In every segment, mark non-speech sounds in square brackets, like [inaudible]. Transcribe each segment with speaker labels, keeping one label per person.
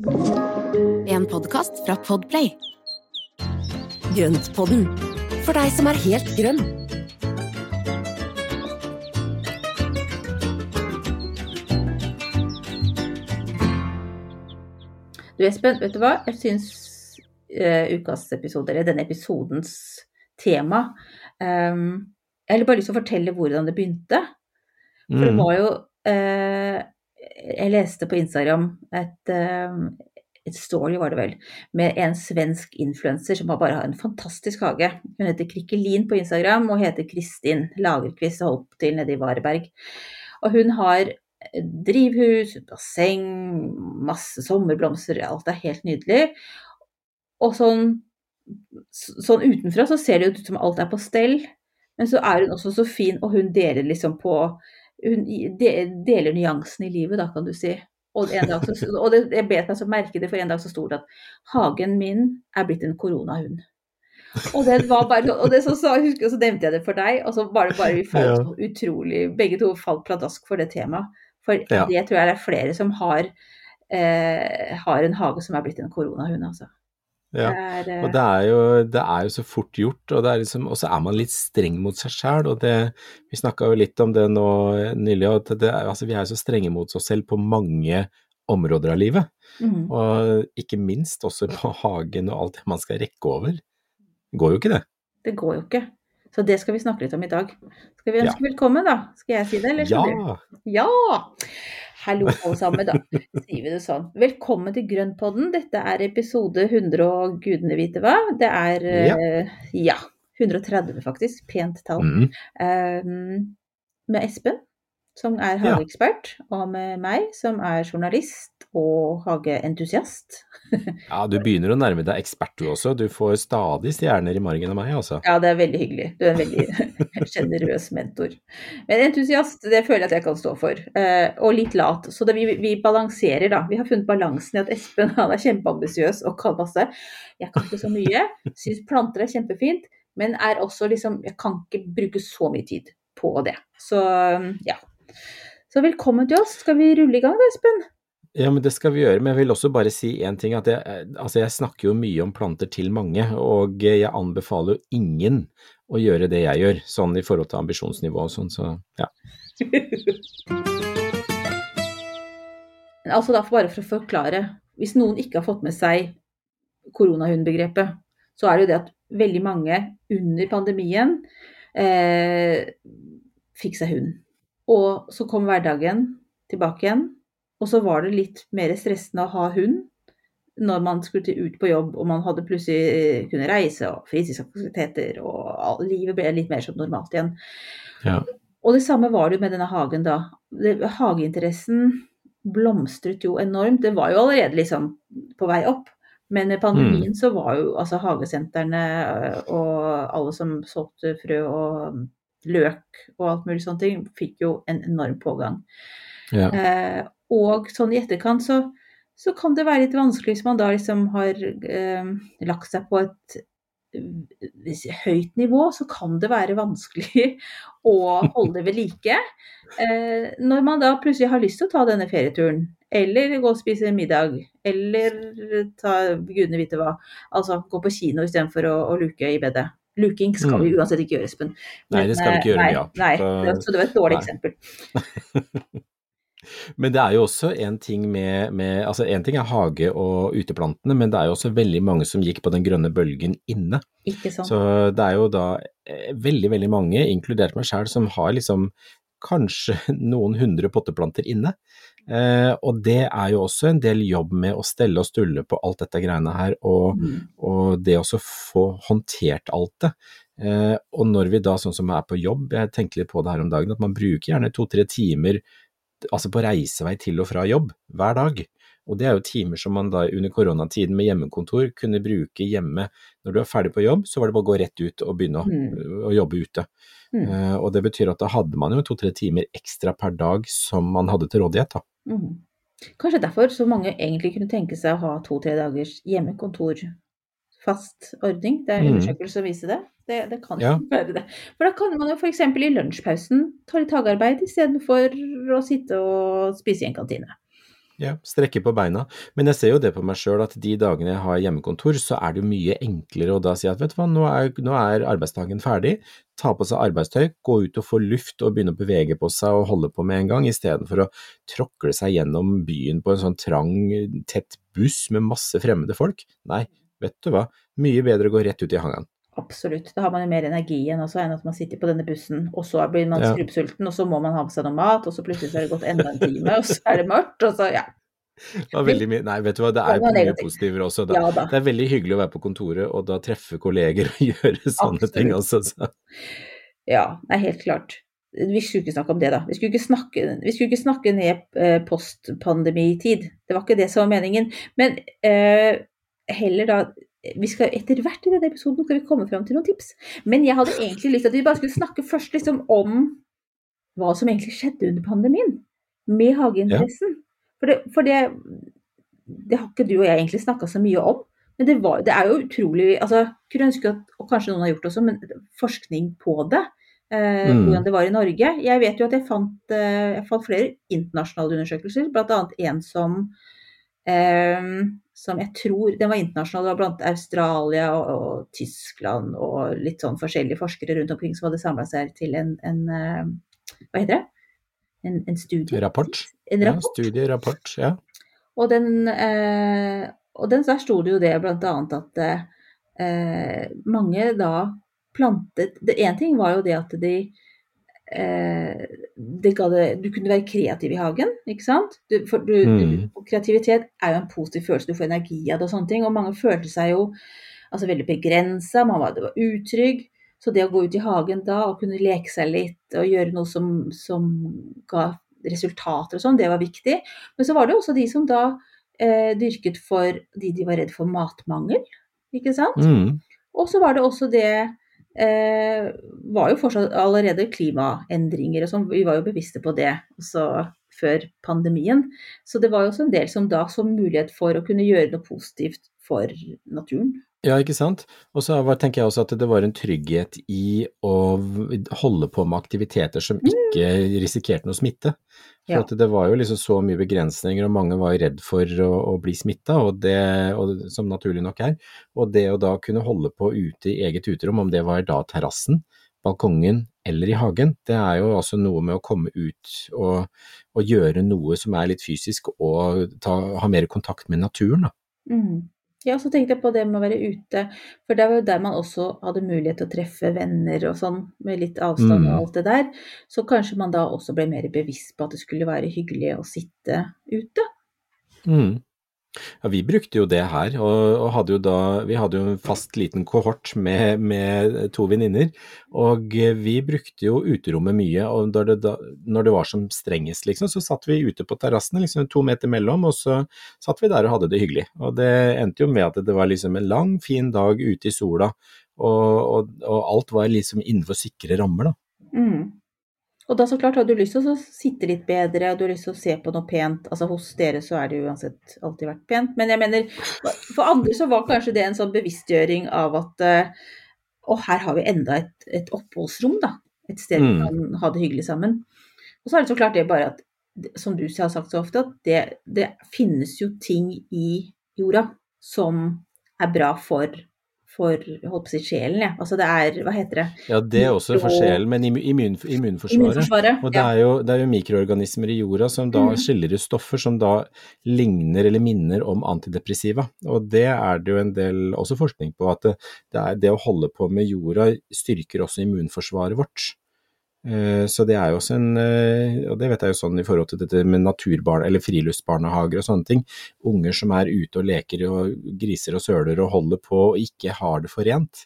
Speaker 1: En podkast fra Podplay.
Speaker 2: Grøntpodden, for deg som er helt grønn.
Speaker 3: Du Espen, vet du hva? Jeg syns uh, ukas episode, eller denne episodens tema um, Jeg har bare lyst til å fortelle hvordan det begynte. For det
Speaker 4: Mm.
Speaker 3: var jo uh, Jeg leste på Instagram et, uh, et story, var det vel, med en svensk influenser som bare har en fantastisk hage. Hun heter Krikkelin på Instagram og heter Kristin Lagerkvist og holdt til nede i Vareberg. Og hun har drivhus, basseng, masse sommerblomster, alt er helt nydelig. Og sånn, sånn utenfra så ser det ut som alt er på stell, men så er hun også så fin, og hun deler liksom på Hun deler nyansene i livet, da, kan du si. Og, en dag så, og det, jeg bet meg så merke det, for en dag så sto det at hagen min er blitt en koronahund. Og det var bare, og det så, så, husker, så nevnte jeg det for deg, og så var det bare vi falt
Speaker 4: Ja.
Speaker 3: utrolig Begge to falt pladask for det temaet. For
Speaker 4: Ja.
Speaker 3: det tror jeg det er flere som har, eh, har en hage som er blitt en koronahund, altså.
Speaker 4: Ja.
Speaker 3: Det er, eh,
Speaker 4: Og det er, jo, det er jo så fort gjort, og, det liksom, så er man litt streng mot seg sjæl. Vi snakka jo litt om det nå nylig, at det, altså, vi er jo så strenge mot oss selv på mange områder av livet.
Speaker 3: Mm.
Speaker 4: Og ikke minst også på hagen og alt det man skal rekke over. Det går jo ikke det.
Speaker 3: Det går jo ikke. Så det skal vi snakke litt om i dag. Skal vi
Speaker 4: Ja.
Speaker 3: ønske velkommen, da? Skal jeg si det, eller skal du?
Speaker 4: Ja!
Speaker 3: Ja! Hallo alle sammen, da. Sier vi det sånn. Velkommen til Grønnpodden. Dette er episode 100 og gudene vite hva. Det er eh, ja. 130 faktisk. Pent tall.
Speaker 4: Mm.
Speaker 3: Eh, med Espen, som er
Speaker 4: Ja.
Speaker 3: hageekspert, og med meg, som er journalist og hageentusiast. [laughs]
Speaker 4: ja, du begynner å nærme deg ekspert du også. Du får stadig stjerner i margen av meg, altså.
Speaker 3: Ja, det er veldig hyggelig. Du er en veldig [laughs] sjenerøs mentor. Men entusiast, det føler jeg at jeg kan stå for. Eh, og litt lat. Så det, vi, vi balanserer, da. Vi har funnet balansen i at Espen han er kjempeambisiøs og kan masse. Jeg kan ikke så mye. Syns planter er kjempefint, men er også liksom Jeg kan ikke bruke så mye tid på det. Så ja. Så velkommen til oss. Skal vi rulle i gang da, Espen?
Speaker 4: Ja, men det skal vi gjøre. Men jeg vil også bare si én ting. at jeg, altså jeg snakker jo mye om planter til mange, og jeg anbefaler jo ingen å gjøre det jeg gjør, sånn i forhold til ambisjonsnivå og sånn, så ja. [laughs]
Speaker 3: Altså da, bare for å forklare. Hvis noen ikke har fått med seg koronahundbegrepet, så er det jo det at veldig mange under pandemien eh, fikk seg hund. Og så kom hverdagen tilbake igjen, og så var det litt mer stressende å ha hund når man skulle til- ut på jobb og man hadde plutselig eh, kunne reise og fritidsaktiviteter og livet ble litt mer som normalt igjen.
Speaker 4: Ja.
Speaker 3: Og det samme var det jo med denne hagen da. Det, hageinteressen blomstret jo enormt. Det var jo allerede liksom på vei opp. Men med pandemien så var jo altså hagesentrene øh, og alle som solgte frø og løk og alt mulig sånne ting, fikk jo en enorm pågang.
Speaker 4: ja.
Speaker 3: Eh, og sånn i etterkant så, så kan det være litt vanskelig hvis man da liksom har eh, lagt seg på et eh, høyt nivå, så kan det være vanskelig [laughs] å holde det ved like. Eh, når man da plutselig har lyst til å ta denne ferieturen, eller gå og spise middag, eller ta gudene vite hva, altså gå på kino istedenfor å, å luke i bedet. Luking skal vi
Speaker 4: Mm.
Speaker 3: uansett ikke gjøre, Espen.
Speaker 4: Nei, det skal vi ikke gjøre
Speaker 3: nei,
Speaker 4: mye av.
Speaker 3: Nei,
Speaker 4: Så-
Speaker 3: det- så det var et dårlig
Speaker 4: nei.
Speaker 3: eksempel. [laughs]
Speaker 4: Men det er jo også en ting med, med Altså en ting er hage og uteplantene, men det er jo også veldig mange som gikk på den grønne bølgen inne.
Speaker 3: Ikke sant?
Speaker 4: Så det er jo da eh, veldig, veldig mange, inkludert meg sjøl, som har liksom kanskje [laughs] noen hundre potteplanter inne. Eh, og det er jo også en del jobb med å stelle og stulle på alt dette greiene her, og,
Speaker 3: Mm.
Speaker 4: og det å få håndtert alt det. Eh, og når vi da, sånn som er på jobb, jeg tenkte litt på det her om dagen, at man bruker gjerne to-tre timer altså på reisevei til og fra jobb hver dag. Og det er jo timer som man da under koronatiden med hjemmekontor kunne bruke hjemme. Når du er ferdig på jobb, så var det bare å gå rett ut og begynne
Speaker 3: Mm.
Speaker 4: å jobbe ute.
Speaker 3: Mm.
Speaker 4: Uh, og det betyr at da hadde man jo to-tre timer ekstra per dag som man hadde til rådighet. da.
Speaker 3: Mm. Kanskje derfor så mange egentlig kunne tenke seg å ha to-tre dagers hjemmekontor. Fast ordning. Det er
Speaker 4: Mm.
Speaker 3: undersøkelser som viser det. Det, det kan
Speaker 4: Ja.
Speaker 3: være det. For da kan man jo f.eks. i lunsjpausen ta litt hagearbeid istedenfor å sitte og spise i en kantine.
Speaker 4: Ja, strekke på beina. Men jeg ser jo det på meg sjøl at de dagene jeg har hjemmekontor, så er det jo mye enklere å da si at vet du hva, nå er, nå er arbeidsdagen ferdig, ta på seg arbeidstøy, gå ut og få luft og begynne å bevege på seg og holde på med en gang, istedenfor å tråkle seg gjennom byen på en sånn trang, tett buss med masse fremmede folk. Nei, vet du hva, mye bedre å gå rett ut i hangaren.
Speaker 3: Absolutt. Da har man jo mer energi igjen også enn at man sitter på denne bussen, og så blir man
Speaker 4: Ja.
Speaker 3: skrubbsulten, og så må man ha med seg noe mat, og så plutselig så er det gått enda en time, og så er det mørkt, og så ja.
Speaker 4: Mye, nei, vet du hva, det er mye
Speaker 3: negativt.
Speaker 4: positiver også. Da.
Speaker 3: Ja da.
Speaker 4: Det er veldig hyggelig å være på kontoret og da treffe kolleger og [laughs] gjøre sånne
Speaker 3: Absolutt.
Speaker 4: ting også. Så.
Speaker 3: Ja, er helt klart. Vi skulle ikke snakke om det, da. Vi skulle ikke snakke, vi skulle ikke snakke ned eh, postpandemitid. Det var ikke det som var meningen. Men eh, heller da vi skal Etter hvert i denne episoden skal vi komme fram til noen tips. Men jeg hadde egentlig lyst til at vi bare skulle snakke først liksom om hva som egentlig skjedde under pandemien med hageinteressen. For, det, for det, det har ikke du og jeg egentlig snakka så mye om. Men det, var, det er jo utrolig altså, Kunne ønske at, og kanskje noen har gjort det også, men forskning på det. Eh,
Speaker 4: Mm.
Speaker 3: Hvordan det var i Norge. Jeg vet jo at jeg fant, eh, jeg fant flere internasjonale undersøkelser, bl.a. en som som jeg tror Den var internasjonal, det var blant Australia og, og Tyskland og litt sånn forskjellige forskere rundt omkring som hadde samla seg til en, en eh, Hva heter det? En, en studie?
Speaker 4: Rapport.
Speaker 3: En rapport.
Speaker 4: Ja, studierapport. Ja.
Speaker 3: Og den, eh, og den der sto det jo det bl.a. at eh, mange da plantet det En ting var jo det at de eh, det ga det, Du kunne være kreativ i hagen, ikke sant? Du, du,
Speaker 4: Mm.
Speaker 3: du, kreativitet er jo en positiv følelse, du får energi av det og sånne ting. Og mange følte seg jo altså veldig begrensa, man var, det var utrygg. Så det å gå ut i hagen da og kunne leke seg litt og gjøre noe som, som ga resultater og sånn, det var viktig. Men så var det også de som da eh, dyrket for de de var redd for matmangel, ikke sant?
Speaker 4: Mm.
Speaker 3: Og så var det også det eh, var jo fortsatt allerede klimaendringer og sånn, vi var jo bevisste på det også før pandemien. Så det var jo også en del som da så mulighet for å kunne gjøre noe positivt for naturen.
Speaker 4: Ja, ikke sant. Og så tenker jeg også at det var en trygghet i å holde på med aktiviteter som ikke risikerte noe smitte. For
Speaker 3: Ja.
Speaker 4: det var jo liksom så mye begrensninger, og mange var redd for å, å bli smitta, som naturlig nok er. Og det å da kunne holde på ute i eget uterom, om det var da terrassen, balkongen eller i hagen, det er jo også noe med å komme ut og, og gjøre noe som er litt fysisk, og ta, ha mer kontakt med naturen. Da.
Speaker 3: Mm. Ja, så tenkte jeg på det med å være ute, for det var jo der man også hadde mulighet til å treffe venner og sånn, med litt avstand
Speaker 4: Mm.
Speaker 3: og alt det der. Så kanskje man da også ble mer bevisst på at det skulle være hyggelig å sitte ute.
Speaker 4: Mm. Ja, vi brukte jo det her, og, hadde da Vi hadde jo en fast liten kohort med, med to venninner, og vi brukte jo uterommet mye. Og når det, da, når det var som strengest, liksom, så satt vi ute på terrassene, liksom to meter mellom, og så satt vi der og hadde det hyggelig. Og det endte jo med at det var liksom en lang, fin dag ute i sola, og, og, og alt var liksom innenfor sikre rammer, da.
Speaker 3: Mm. Og da så klart har du lyst til å sitte litt bedre, og du har lyst til å se på noe pent. Altså hos dere så er det jo uansett alltid vært pent, men jeg mener for andre så var kanskje det en sånn bevisstgjøring av at eh, å, her har vi enda et, et oppholdsrom, da. Et sted vi
Speaker 4: Mm.
Speaker 3: kan ha det hyggelig sammen. Og så er det så klart det bare at, som du har sagt så ofte, at det, det finnes jo ting i jorda som er bra for, for holdt på å si sjelen, ja. Altså det er, hva heter det,
Speaker 4: Ja, det er også
Speaker 3: for
Speaker 4: sjelen, men immun, immun, immunforsvaret.
Speaker 3: immunforsvaret.
Speaker 4: Og det er, jo, det er jo mikroorganismer i jorda som da
Speaker 3: mm.
Speaker 4: skiller ut stoffer som da ligner eller minner om antidepressiva. Og det er det jo en del også forskning på, at det, det, er, det å holde på med jorda styrker også immunforsvaret vårt. Eh, Så det er jo også en, eh, og det vet jeg jo sånn i forhold til dette med naturbarn eller friluftsbarnehager og sånne ting. Unger som er ute og leker og griser og søler og holder på og ikke har det for rent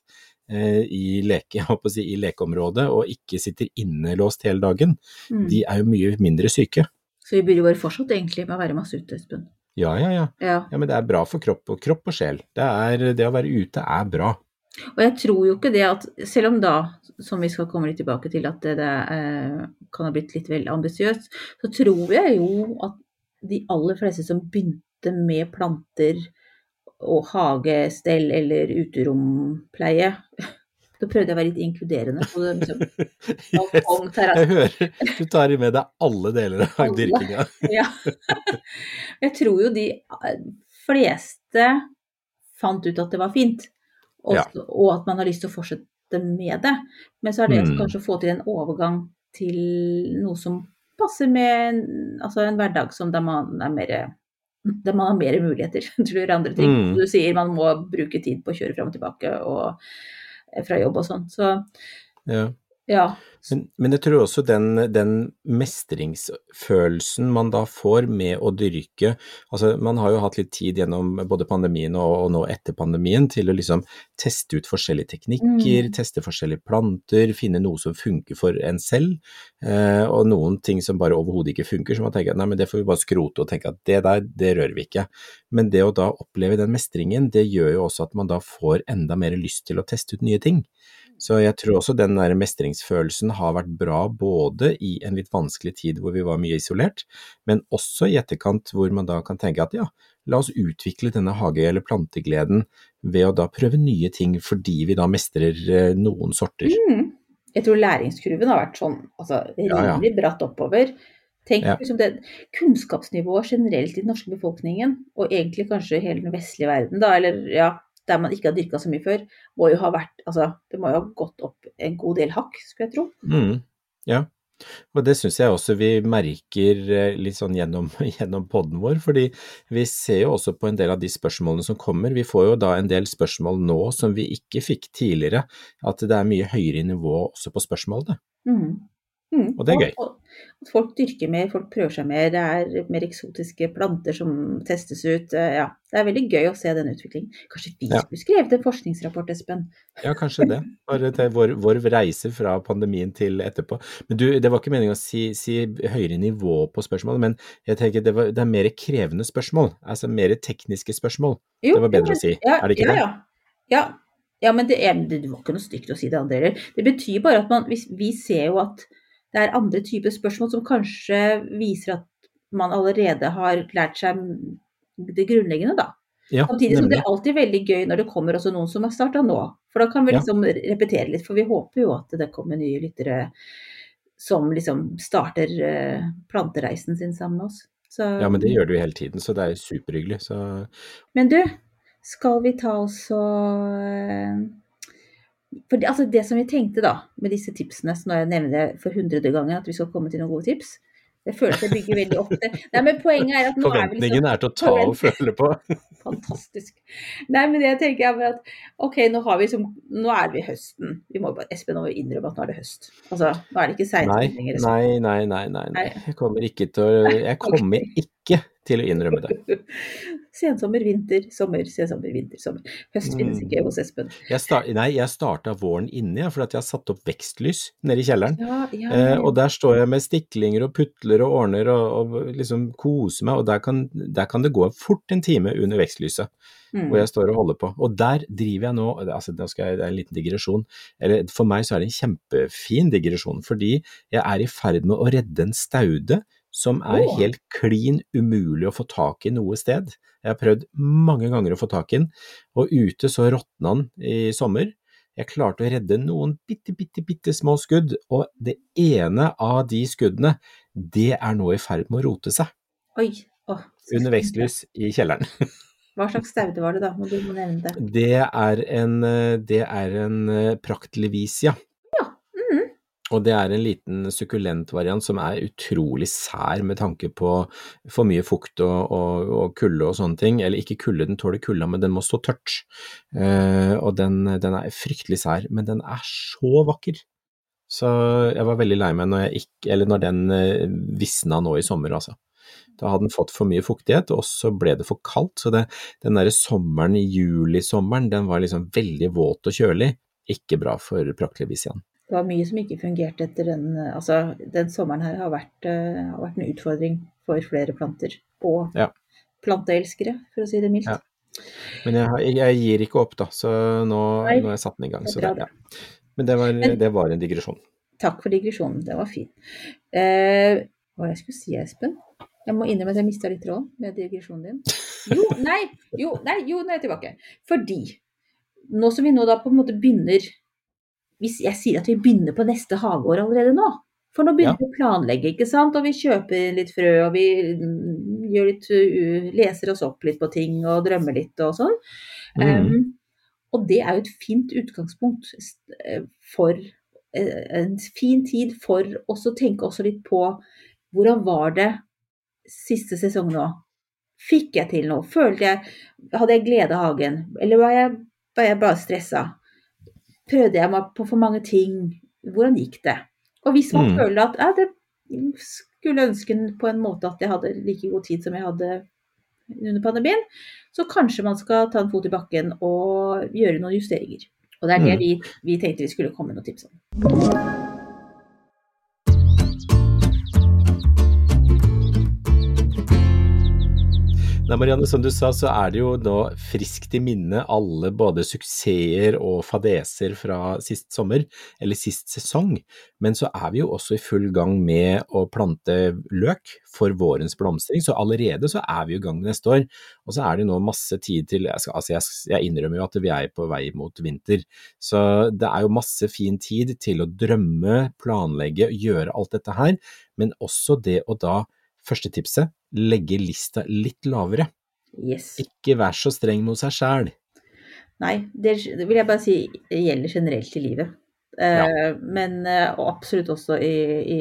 Speaker 4: eh, i, leke, [laughs] si, i lekeområdet og ikke sitter innelåst hele dagen,
Speaker 3: Mm.
Speaker 4: de er jo mye mindre syke.
Speaker 3: Så vi burde bare fortsatt egentlig med å være masse ute, Espen.
Speaker 4: Ja, ja, ja.
Speaker 3: Ja.
Speaker 4: Ja, Men det er bra for kropp og, kropp og sjel. Det, er, det å være ute er bra.
Speaker 3: Og jeg tror jo ikke det at Selv om da, som vi skal komme litt tilbake til, at det, det eh, kan ha blitt litt vel ambisiøst, så tror jeg jo at de aller fleste som begynte med planter og hagestell eller uterompleie [laughs] Da prøvde jeg å være litt inkluderende på det, liksom, [laughs]
Speaker 4: Jeg hører du tar med deg alle deler av
Speaker 3: Alle.
Speaker 4: dyrkinga. [laughs]
Speaker 3: Ja. Jeg tror jo de eh, fleste fant ut at det var fint, og,
Speaker 4: Ja.
Speaker 3: og at man har lyst til å fortsette med det. Men så er det
Speaker 4: Mm.
Speaker 3: kanskje å få til en overgang til noe som passer med en- altså en hverdag som der man er mer der man har mer muligheter til å gjøre andre ting.
Speaker 4: Mm.
Speaker 3: Du sier man må bruke tid på å kjøre fram og tilbake og eh, fra jobb og sånn. Så
Speaker 4: Ja.
Speaker 3: ja.
Speaker 4: Men, men jeg tror også den, den mestringsfølelsen man da får med å dyrke Altså, man har jo hatt litt tid gjennom både pandemien og, og nå etter pandemien til å liksom teste ut forskjellige teknikker,
Speaker 3: Mm.
Speaker 4: teste forskjellige planter, finne noe som funker for en selv, eh, og noen ting som bare overhodet ikke funker, så man tenker at nei, men det får vi bare skrote og tenke at det der, det rører vi ikke. Men det å da oppleve den mestringen, det gjør jo også at man da får enda mer lyst til å teste ut nye ting. Så jeg tror også den der mestringsfølelsen har vært bra både i en litt vanskelig tid hvor vi var mye isolert, men også i etterkant hvor man da kan tenke at ja, la oss utvikle denne hage- eller plantegleden ved å da prøve nye ting fordi vi da mestrer eh, noen sorter.
Speaker 3: Mm. Jeg tror læringskurven har vært sånn altså,
Speaker 4: Ja, ja.
Speaker 3: rimelig bratt oppover. Tenk
Speaker 4: Ja.
Speaker 3: liksom det kunnskapsnivået generelt i den norske befolkningen, og egentlig kanskje hele den vestlige verden, da, eller ja, der man ikke har dyrka så mye før, må jo ha vært Altså, det må jo ha gått opp en god del hakk, skulle jeg tro.
Speaker 4: Mm, ja, og det syns jeg også vi merker eh, litt sånn gjennom, [laughs] gjennom podden vår, fordi vi ser jo også på en del av de spørsmålene som kommer. Vi får jo da en del spørsmål nå som vi ikke fikk tidligere, at det er mye høyere nivå også på spørsmålene.
Speaker 3: Mm. Mm.
Speaker 4: Og det er gøy.
Speaker 3: At folk dyrker mer, folk prøver seg mer, det er mer eksotiske planter som testes ut. eh, Ja, det er veldig gøy å se den utviklingen. Kanskje vi
Speaker 4: Ja.
Speaker 3: skulle skrevet en forskningsrapport, Espen?
Speaker 4: Ja, kanskje det. Bare til vår, vår reise fra pandemien til etterpå. Men du, det var ikke meningen å si, si høyere nivå på spørsmålet, men jeg tenker det, var, det er mer krevende spørsmål. Altså mer tekniske spørsmål.
Speaker 3: Jo,
Speaker 4: Det var bedre
Speaker 3: ja,
Speaker 4: å si,
Speaker 3: ja,
Speaker 4: er det ikke
Speaker 3: ja,
Speaker 4: det?
Speaker 3: Ja, ja. ja men det, er, det var ikke noe stygt å si det andre heller. Det betyr bare at man, vi ser jo at det er andre typer spørsmål som kanskje viser at man allerede har lært seg det grunnleggende, da.
Speaker 4: Ja,
Speaker 3: Samtidig som det er alltid veldig gøy når det kommer også noen som har starta nå. For da kan vi
Speaker 4: Ja.
Speaker 3: liksom repetere litt, for vi håper jo at det kommer nye lyttere som liksom starter eh, plantereisen sin sammen med oss. Så,
Speaker 4: Ja, men det gjør du hele tiden, så det er superhyggelig. Så
Speaker 3: Men du, skal vi ta oss og eh, For det, altså det som vi tenkte da, med disse tipsene, så når jeg nevner det for hundrede ganger at vi skal komme til noen gode tips, det føles jeg bygger veldig opp til. Nei, men poenget er at nå er vi liksom
Speaker 4: forventningen er til å ta og føle på. [laughs]
Speaker 3: Fantastisk. Nei, men det tenker jeg bare at ok, nå har vi som Nå er vi høsten. Vi må bare, Espen må innrømme at nå er det høst. Altså, nå er det ikke seint. lenger.
Speaker 4: Nei, nei, nei, nei, nei. Jeg kommer ikke til å, jeg kommer ikke til å innrømme det. [laughs]
Speaker 3: Sensommer, vinter, sommer, sensommer, vinter, sommer. Høst finnes
Speaker 4: Mm.
Speaker 3: ikke hos Espen.
Speaker 4: Jeg start, nei, jeg starta våren inne, for jeg har satt opp vekstlys nede i kjelleren.
Speaker 3: Ja, ja,
Speaker 4: Eh, og der står jeg med stiklinger og putler og ordner og, og liksom koser meg, og der kan, der kan det gå fort en time under vekstlyset
Speaker 3: mm.
Speaker 4: hvor jeg står og holder på. Og der driver jeg nå, altså nå jeg, det er en liten digresjon, eller for meg så er det en kjempefin digresjon, fordi jeg er i ferd med å redde en staude som er
Speaker 3: oh.
Speaker 4: helt klin umulig å få tak i noe sted. Jeg har prøvd mange ganger å få tak i den, og ute så råtna den i sommer. Jeg klarte å redde noen bitte, bitte, bitte små skudd, og det ene av de skuddene, det er nå i ferd med å rote seg
Speaker 3: Oi. Oh.
Speaker 4: under vekstlys i kjelleren. [laughs]
Speaker 3: Hva slags staude var det da? Må du nevne det.
Speaker 4: Det er en, eh, det er en eh, praktlevisia. Og det er en liten sukkulent variant som er utrolig sær med tanke på for mye fukt og, og, og kulde og sånne ting. Eller ikke kulde, den tåler kulda, men den må stå tørt. Uh, og den, den er fryktelig sær, men den er så vakker. Så jeg var veldig lei meg når, ikke, når den eh, visna nå i sommer, altså. Da hadde den fått for mye fuktighet, og så ble det for kaldt. Så det, den derre sommeren, julisommeren, den var liksom veldig våt og kjølig. Ikke bra for praktlevisiaen.
Speaker 3: Det var mye som ikke fungerte etter den Altså, den sommeren her har vært, eh, har vært en utfordring for flere planter. Og
Speaker 4: Ja.
Speaker 3: planteelskere, for å si det mildt.
Speaker 4: Ja. Men jeg, jeg, gir ikke opp, da, så nå,
Speaker 3: Nei,
Speaker 4: nå har jeg satt den i gang.
Speaker 3: det
Speaker 4: Så
Speaker 3: bra,
Speaker 4: det, ja. Men det var,
Speaker 3: Men-
Speaker 4: det var en digresjon.
Speaker 3: Takk for digresjonen, Det var fin. Eh, hva var det jeg skulle si, Espen? Jeg må innrømme at jeg mista litt tråden med digresjonen din. Jo, nei, jo, nei, jo, nå er jeg tilbake. Fordi nå som vi nå da på en måte begynner hvis jeg sier at vi begynner på neste hageår allerede nå. For nå begynner
Speaker 4: Ja.
Speaker 3: vi å planlegge, ikke sant. Og vi kjøper litt frø, og vi mm, gjør litt, uh, leser oss opp litt på ting og drømmer litt og sånn.
Speaker 4: Mm.
Speaker 3: Um, og det er jo et fint utgangspunkt eh, for eh, en fin tid for oss å tenke også litt på hvordan var det siste sesong nå? Fikk jeg til noe? Følte jeg Hadde jeg glede av hagen? Eller var jeg, var jeg bare stressa? Prøvde jeg meg på for mange ting? Hvordan gikk det? Og hvis man
Speaker 4: Mm.
Speaker 3: føler at ja, det skulle ønske på en måte at jeg hadde like god tid som jeg hadde under pandemien, så kanskje man skal ta en fot i bakken og gjøre noen justeringer. Og det er det
Speaker 4: Mm.
Speaker 3: vi, vi tenkte vi skulle komme med noen tips om.
Speaker 4: Nei, Marianne, som du sa, så er det jo nå friskt i minne alle både suksesser og fadeser fra sist sommer, eller sist sesong, men så er vi jo også i full gang med å plante løk for vårens blomstring, så allerede så er vi i gang neste år, og så er det jo nå masse tid til, jeg, skal, altså jeg, jeg innrømmer jo at vi er på vei mot vinter, så det er jo masse fin tid til å drømme, planlegge, gjøre alt dette her, men også det å da Første tipset, legge lista litt lavere.
Speaker 3: Yes.
Speaker 4: Ikke vær så streng mot seg sjæl.
Speaker 3: Nei, det vil jeg bare si gjelder generelt i livet. Ja. Men eh, og absolutt også i, i,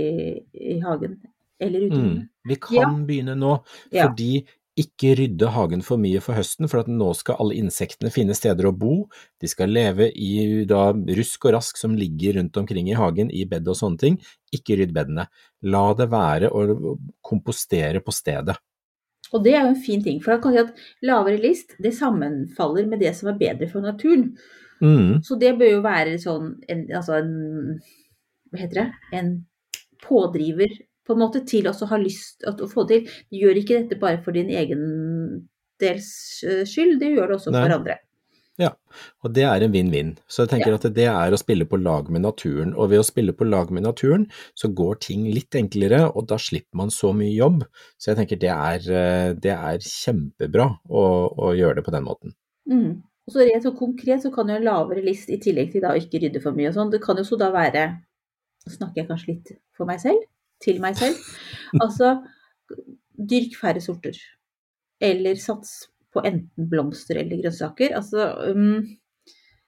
Speaker 3: i hagen. Eller ute.
Speaker 4: Mm. Vi kan
Speaker 3: Ja.
Speaker 4: begynne nå, fordi ikke rydde hagen for mye for høsten, for at nå skal alle insektene finne steder å bo. De skal leve i da, rusk og rask som ligger rundt omkring i hagen, i bed og sånne ting. Ikke rydd bedene. La det være å kompostere på stedet.
Speaker 3: Og det er jo en fin ting, for da kan vi si at lavere list det sammenfaller med det som er bedre for naturen.
Speaker 4: Mm.
Speaker 3: Så det bør jo være sånn en, altså en Hva heter det? En pådriver på en måte til også å ha lyst til å få til. Du gjør ikke dette bare for din egen dels eh, skyld, det gjør det også
Speaker 4: Nei.
Speaker 3: for andre.
Speaker 4: Ja, og det er en vinn-vinn. Så jeg tenker
Speaker 3: Ja.
Speaker 4: at det er å spille på lag med naturen, og ved å spille på lag med naturen, så går ting litt enklere, og da slipper man så mye jobb. Så jeg tenker det er, eh, det er kjempebra å, å gjøre det på den måten.
Speaker 3: Mm. Og så rett og konkret så kan jo en lavere list, i tillegg til da å ikke rydde for mye og sånn, det kan jo så da være Nå snakker jeg kanskje litt for meg selv, til meg selv. Altså, dyrk færre sorter. Eller sats på enten blomster eller grønnsaker. Altså, um,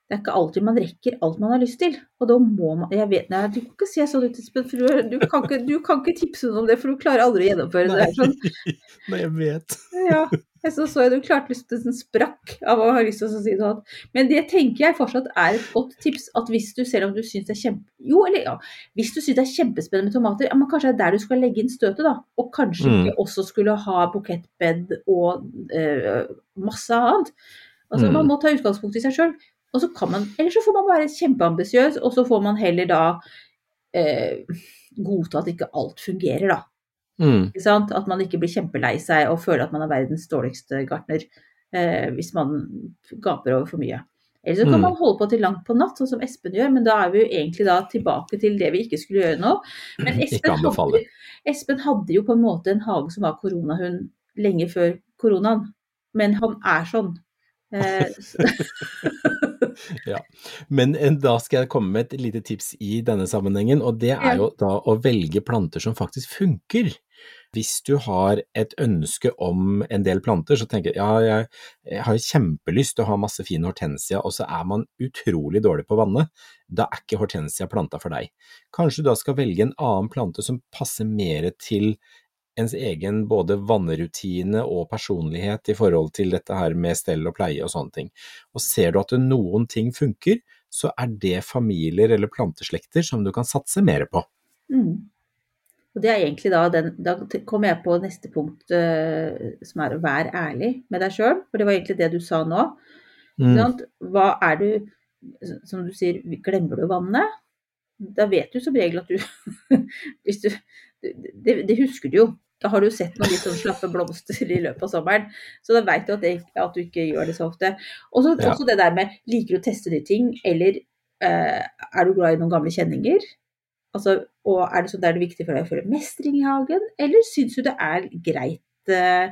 Speaker 3: det er ikke alltid man rekker alt man har lyst til. Og da må man Jeg vet Nei, du kan ikke se sånn ut, Espen, for du, du, kan ikke, du kan ikke tipse noen om det, for du klarer aldri å gjennomføre det. Sånn, [laughs]
Speaker 4: Nei, jeg vet. [laughs]
Speaker 3: ja, jeg så, så jeg du klarte lyst til en sprakk av å ha lyst til å si noe annet. Men det tenker jeg fortsatt er et godt tips, at hvis du selv om du syns det er kjempe... Jo, eller ja, hvis du syns det er kjempespennende med tomater, ja, men kanskje det er der du skal legge inn støtet, da. Og kanskje
Speaker 4: Mm.
Speaker 3: ikke også skulle ha bukettbed og eh, masse annet. Altså,
Speaker 4: Mm.
Speaker 3: Man må ta utgangspunkt i seg sjøl. Og så kan man, eller så får man være kjempeambisiøs, og så får man heller da eh, godta at ikke alt fungerer, da.
Speaker 4: Mm.
Speaker 3: At man ikke blir kjempelei seg og føler at man er verdens dårligste gartner eh, hvis man gaper over for mye. Eller så kan
Speaker 4: Mm.
Speaker 3: man holde på til langt på natt, sånn som Espen gjør, men da er vi jo egentlig da tilbake til det vi ikke skulle gjøre nå. Men [laughs] Espen hadde, Espen hadde jo på en måte en hage som var koronahund lenge før koronaen, men han er sånn. Eh, [laughs]
Speaker 4: Ja, men eh, da skal jeg komme med et lite tips i denne sammenhengen, og det er jo da å velge planter som faktisk funker. Hvis du har et ønske om en del planter, så tenker jeg ja, jeg, jeg har kjempelyst til å ha masse fin hortensia, og så er man utrolig dårlig på vannet. Da er ikke hortensia planta for deg. Kanskje du da skal velge en annen plante som passer mer til ens egen både vannrutine og personlighet i forhold til dette her med stell og pleie og sånne ting. Og ser du at noen ting funker, så er det familier eller planteslekter som du kan satse mer på.
Speaker 3: mm. Og det er egentlig da den Da kommer jeg på neste punkt, uh, som er å være ærlig med deg sjøl, for det var egentlig det du sa nå.
Speaker 4: Mm.
Speaker 3: Hva er du Som du sier, glemmer du vannet? Da vet du som regel at du [laughs] Hvis du det, det husker du jo. Da har du sett noen litt sånn slappe blomster i løpet av sommeren. Så da vet du at, det, at du ikke gjør det så ofte. Og så
Speaker 4: Ja.
Speaker 3: også det der med liker du å teste nye ting, eller eh, er du glad i noen gamle kjenninger? Altså, og er det sånn det er viktig for deg å føle mestring i hagen, eller syns du det er greit eh,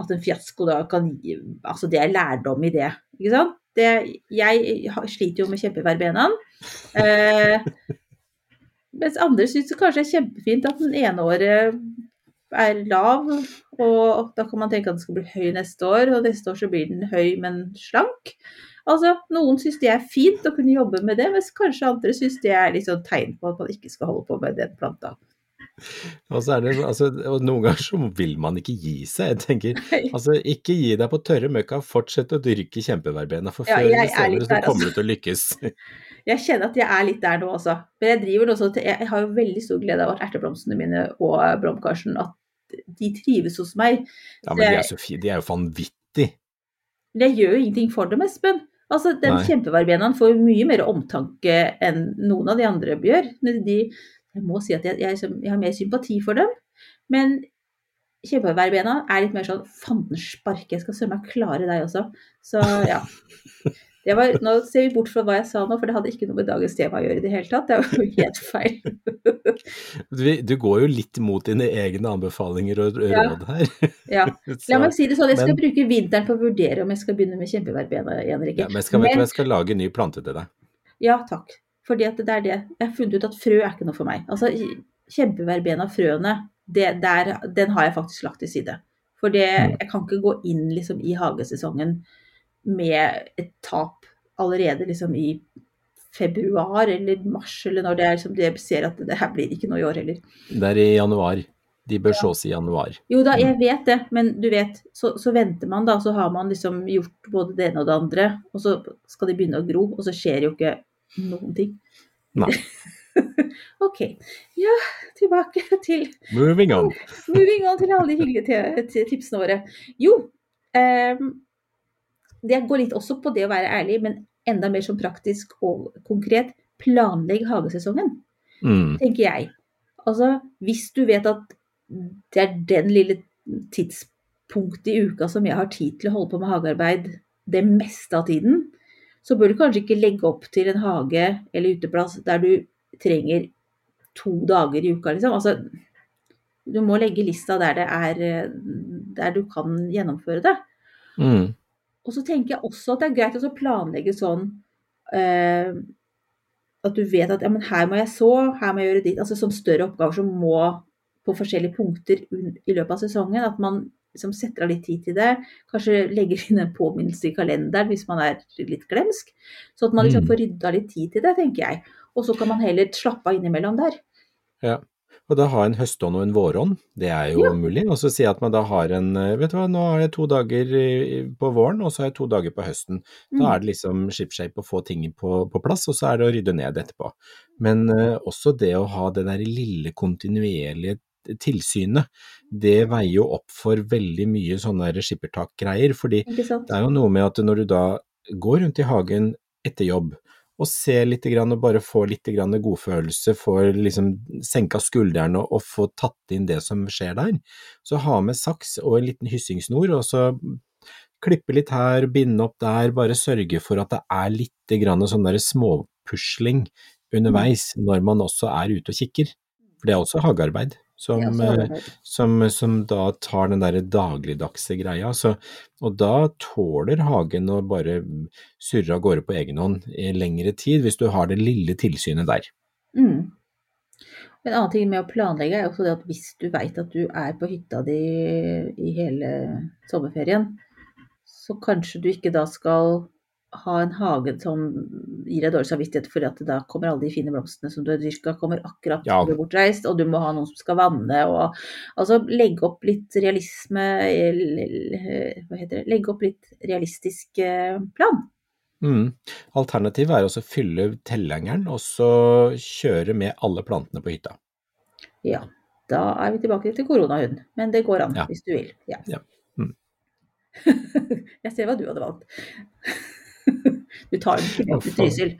Speaker 3: at en fiasko da kan gi Altså det er lærdom i det, ikke sant. Det, jeg sliter jo med kjempeverbenaen. Eh, mens andre syns det kanskje er kjempefint at den ene året er lav, og da kan man tenke at den skal bli høy neste år, og neste år så blir den høy, men slank. Altså, Noen syns det er fint å kunne jobbe med det, mens kanskje andre syns det er liksom tegn på at man ikke skal holde på med den planta.
Speaker 4: Og så er det, altså, noen ganger så vil man ikke gi seg. Jeg tenker, altså ikke gi deg på tørre møkka, fortsett å dyrke kjempeverbena, for før eller
Speaker 3: er litt
Speaker 4: senere så kommer
Speaker 3: altså.
Speaker 4: du til å lykkes. [laughs]
Speaker 3: Jeg kjenner at jeg er litt der nå, altså. Men jeg driver nå sånn jeg har jo veldig stor glede av at erteblomstene mine og blomkarsen at de trives hos meg.
Speaker 4: Ja, men de er så fine, de er jo
Speaker 3: vanvittige. Jeg gjør jo ingenting for dem, Espen. Altså, Den kjempeverbenaen får mye mer omtanke enn noen av de andre gjør. Men de, jeg må si at jeg, jeg, jeg har mer sympati for dem. Men kjempeverbena er litt mer sånn fanden sparke, jeg skal søren meg klare deg også. Så ja. [laughs] Det var, nå ser vi bort fra hva jeg sa nå, for det hadde ikke noe med dagens tema å gjøre i det hele tatt. Det var jo helt feil. [laughs]
Speaker 4: Du, du går jo litt mot dine egne anbefalinger og råd her. [laughs]
Speaker 3: Ja. [laughs] La meg si det sånn, jeg skal
Speaker 4: Men-
Speaker 3: bruke vinteren på å vurdere om jeg skal begynne med kjempeverbena igjen eller
Speaker 4: Ja,
Speaker 3: ikke.
Speaker 4: men jeg skal,
Speaker 3: Men-
Speaker 4: jeg skal lage en ny plante til deg.
Speaker 3: Ja, takk. Fordi at det er det. Jeg har funnet ut at frø er ikke noe for meg. Altså, kjempeverbena, frøene, den har jeg faktisk lagt til side. For det,
Speaker 4: Mm.
Speaker 3: jeg kan ikke gå inn liksom, i hagesesongen med et tap allerede liksom, i februar eller mars, eller når det er som de ser at det her blir ikke noe i år heller.
Speaker 4: Det er i januar. De bør sås i januar.
Speaker 3: Jo da, jeg vet det, men du vet, så, så venter man da, så har man liksom gjort både det ene og det andre, og så skal de begynne å gro, og så skjer jo ikke noen ting.
Speaker 4: Nei. [laughs]
Speaker 3: ok, ja, tilbake til
Speaker 4: Moving on. [laughs]
Speaker 3: moving on til alle de hyggelige tipsene våre. Jo, ehm, det går litt også på det å være ærlig, men enda mer som praktisk og konkret. Planlegg hagesesongen
Speaker 4: Mm.
Speaker 3: tenker jeg. Altså, hvis du vet at det er den lille tidspunktet i uka som jeg har tid til å holde på med hagearbeid det meste av tiden, så bør du kanskje ikke legge opp til en hage eller uteplass der du trenger to dager i uka, liksom. Altså, du må legge lista der det er eh, der du kan gjennomføre det.
Speaker 4: Mm.
Speaker 3: Og så tenker jeg også at det er greit å planlegge sånn eh, at du vet at ja, men her må jeg så, her må jeg gjøre ditt. Altså sånn større oppgaver som må på forskjellige punkter i løpet av sesongen. At man liksom setter av litt tid til det. Kanskje legger inn en påminnelse i kalenderen hvis man er litt glemsk. Så at man liksom
Speaker 4: Mm.
Speaker 3: får rydda litt tid til det, tenker jeg. Og så kan man heller slappe av innimellom der.
Speaker 4: Ja. Og da ha en høstånd og en vårånd, det er jo
Speaker 3: Ja.
Speaker 4: mulig. Og så si at man da har en eh, Vet du hva, nå har jeg to dager på våren, og så har jeg to dager på høsten. Da
Speaker 3: Mm.
Speaker 4: er det liksom shipshape å få ting på, på plass, og så er det å rydde ned etterpå. Men uh, også det å ha det der lille kontinuerlige tilsynet, det veier jo opp for veldig mye sånne skippertakgreier. skippertak-greier. Fordi det er jo noe med at når du da går rundt i hagen etter jobb og se litt grann, og bare få litt grann godfølelse, for liksom senka skuldrene og, få tatt inn det som skjer der, så ha med saks og en liten hyssingsnor, og så klippe litt her, binde opp der, bare sørge for at det er litt grann sånn der småpusling underveis når man også er ute og kikker. For det er også hagearbeid. Som,
Speaker 3: Ja,
Speaker 4: eh, som, som da tar den der dagligdagse greia. Så, og da tåler hagen å bare surre av gårde på egen hånd i lengre tid, hvis du har det lille tilsynet der.
Speaker 3: Mm. En annen ting med å planlegge er også det at hvis du veit at du er på hytta di i hele sommerferien, så kanskje du ikke da skal ha en hage som gir deg dårlig samvittighet for at da kommer alle de fine blomstene som du har dyrka, kommer akkurat
Speaker 4: Ja.
Speaker 3: du er bortreist, og du må ha noen som skal vanne og Altså legge opp litt realisme eller, Hva heter det? Legge opp litt realistisk eh, plan.
Speaker 4: Mm. Alternativet er også å fylle tellengeren og så kjøre med alle plantene på hytta.
Speaker 3: Ja. Da er vi tilbake til koronahund, men det går an
Speaker 4: Ja.
Speaker 3: hvis du vil. Ja.
Speaker 4: Ja. [laughs] Mm.
Speaker 3: Jeg ser hva du hadde valgt. Du tar jo ikke til Trysil.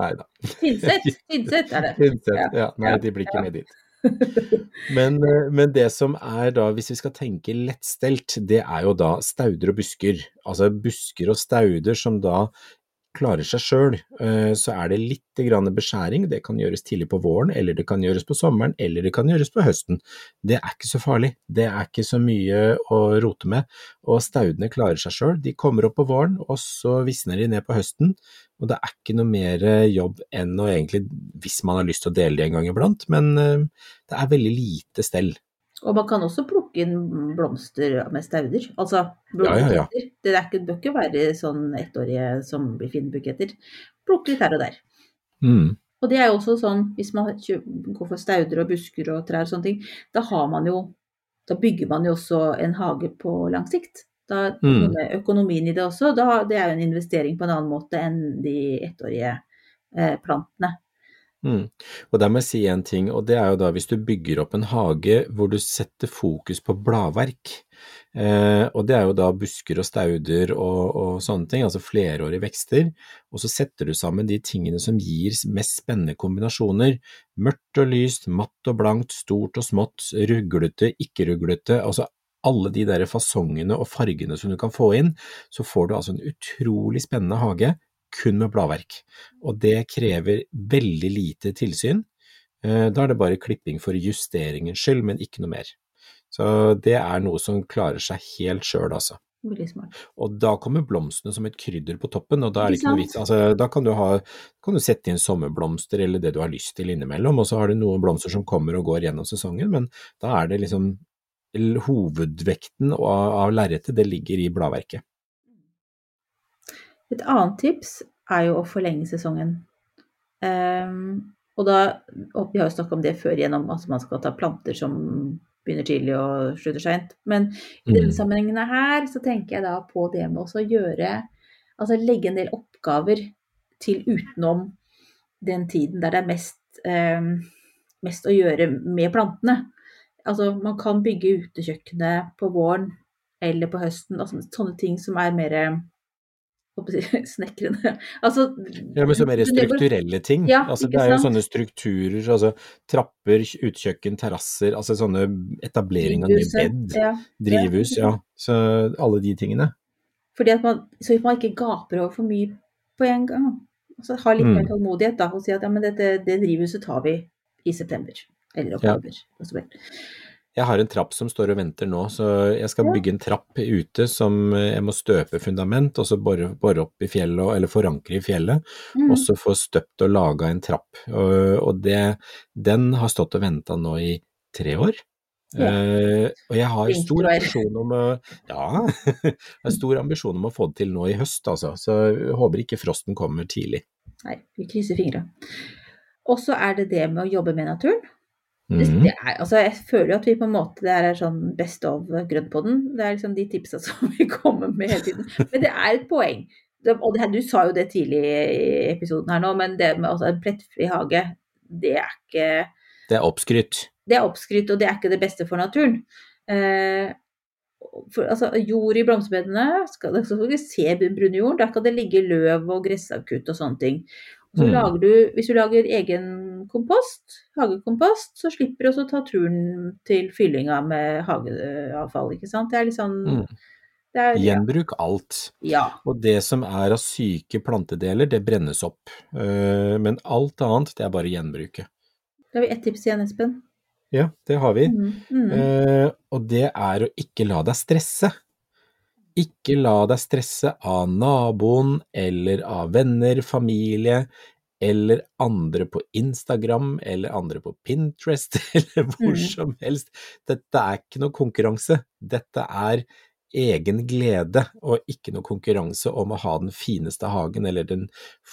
Speaker 4: Nei da.
Speaker 3: Tynset, [laughs] Tynset er det.
Speaker 4: Tynset,
Speaker 3: Ja.
Speaker 4: ja. Nei, de blir ikke med dit. Men, eh, men det som er da, hvis vi skal tenke lettstelt, det er jo da stauder og busker. Altså busker og stauder som da klarer seg sjøl, så er det litt beskjæring. Det kan gjøres tidlig på våren, eller det kan gjøres på sommeren, eller det kan gjøres på høsten. Det er ikke så farlig, det er ikke så mye å rote med. Og staudene klarer seg sjøl, de kommer opp på våren, og så visner de ned på høsten. Og det er ikke noe mer jobb enn å egentlig, hvis man har lyst til å dele de en gang iblant, men det er veldig lite stell.
Speaker 3: Og man kan også plukke inn blomster med stauder. Altså blomster. Ja, ja, ja. Det er ikke, bør ikke være sånn ettårige som blir fine buketter. Plukke litt her og der.
Speaker 4: Mm.
Speaker 3: Og det er jo også sånn, hvis man går for stauder og busker og trær og sånne ting, da har man jo Da bygger man jo også en hage på lang sikt. Da mm. økonomien i det også. Da, det er jo en investering på en annen måte enn de ettårige eh, plantene.
Speaker 4: Mm. Og der må jeg si en ting, og det er jo da hvis du bygger opp en hage hvor du setter fokus på bladverk, eh, og det er jo da busker og stauder og, og sånne ting, altså flerårige vekster, og så setter du sammen de tingene som gir mest spennende kombinasjoner, mørkt og lyst, matt og blankt, stort og smått, ruglete, ikke ruglete, altså alle de der fasongene og fargene som du kan få inn, så får du altså en utrolig spennende hage kun med bladverk, og det krever veldig lite tilsyn. Eh, da er det bare klipping for justeringens skyld, men ikke noe mer. Så det er noe som klarer seg helt sjøl, altså. Og da kommer blomstene som et krydder på toppen, og da er det ikke noe vits. Altså, da kan du, ha, kan du sette inn sommerblomster eller det du har lyst til innimellom, og så har du noen blomster som kommer og går gjennom sesongen, men da er det liksom hovedvekten av, av lerretet, det ligger i bladverket.
Speaker 3: Et annet tips er jo å forlenge sesongen. Um, og da, og Vi har jo snakket om det før gjennom at man skal ta planter som begynner tidlig og slutter seint. Men i denne mm. sammenhengen her så tenker jeg da på det med å gjøre Altså legge en del oppgaver til utenom den tiden der det er mest, um, mest å gjøre med plantene. Altså man kan bygge utekjøkkenet på våren eller på høsten. Altså, sånne ting som er mer [laughs] snekrene altså,
Speaker 4: Ja, men så mer strukturelle ting. Ja, altså, det er jo sånne strukturer, altså trapper, utkjøkken, terrasser, altså sånne etablering av nye bed, ja. drivhus, ja. Så alle de tingene.
Speaker 3: Fordi at man, så man ikke gaper over for mye på en gang. Altså ha litt mm. mer tålmodighet da, og si at ja, men dette, det drivhuset tar vi i september. Eller oktober. Ja.
Speaker 4: Jeg har en trapp som står og venter nå, så jeg skal bygge en trapp ute som jeg må støpe fundament, og så bore, bore opp i fjellet, eller forankre i fjellet, mm. og så få støpt og laga en trapp. Og, og det, den har stått og venta nå i tre år. Ja. Uh, og jeg har stor ambisjon om å Ja, [laughs] jeg har stor ambisjon om å få det til nå i høst, altså. Så jeg håper ikke frosten kommer tidlig.
Speaker 3: Nei, vi krysser fingra. Og så er det det med å jobbe med naturen. Mm. Det, det er, altså jeg føler jo at vi på en måte det er sånn best of grønnpodden. Det er liksom de tipsa [laughs] som vi kommer med hele tiden. Men det er et poeng. Og det, du sa jo det tidlig i episoden her nå, men det med altså, en plettfri hage, det er ikke
Speaker 4: Det er oppskrytt.
Speaker 3: Det er oppskrytt, og det er ikke det beste for naturen. Eh, for, altså, jord i blomsterbedene, skal, skal vi se brun jord, da kan det ligge løv og gressavkutt og sånne ting. Så mm. lager du, hvis du lager egen kompost, hagekompost, så slipper du også ta turen til fyllinga med hageavfall, ikke sant. Det er litt sånn mm.
Speaker 4: er, Gjenbruk alt.
Speaker 3: Ja.
Speaker 4: Og det som er av syke plantedeler, det brennes opp. Uh, men alt annet, det er bare gjenbruket.
Speaker 3: Da har vi ett tips igjen, Espen.
Speaker 4: Ja, det har vi. Mm. Mm. Uh, og det er å ikke la deg stresse. Ikke la deg stresse av naboen eller av venner, familie eller andre på Instagram eller andre på Pinterest [laughs] eller hvor mm. som helst. Dette er ikke noe konkurranse, dette er egen glede og ikke noe konkurranse om å ha den fineste hagen eller den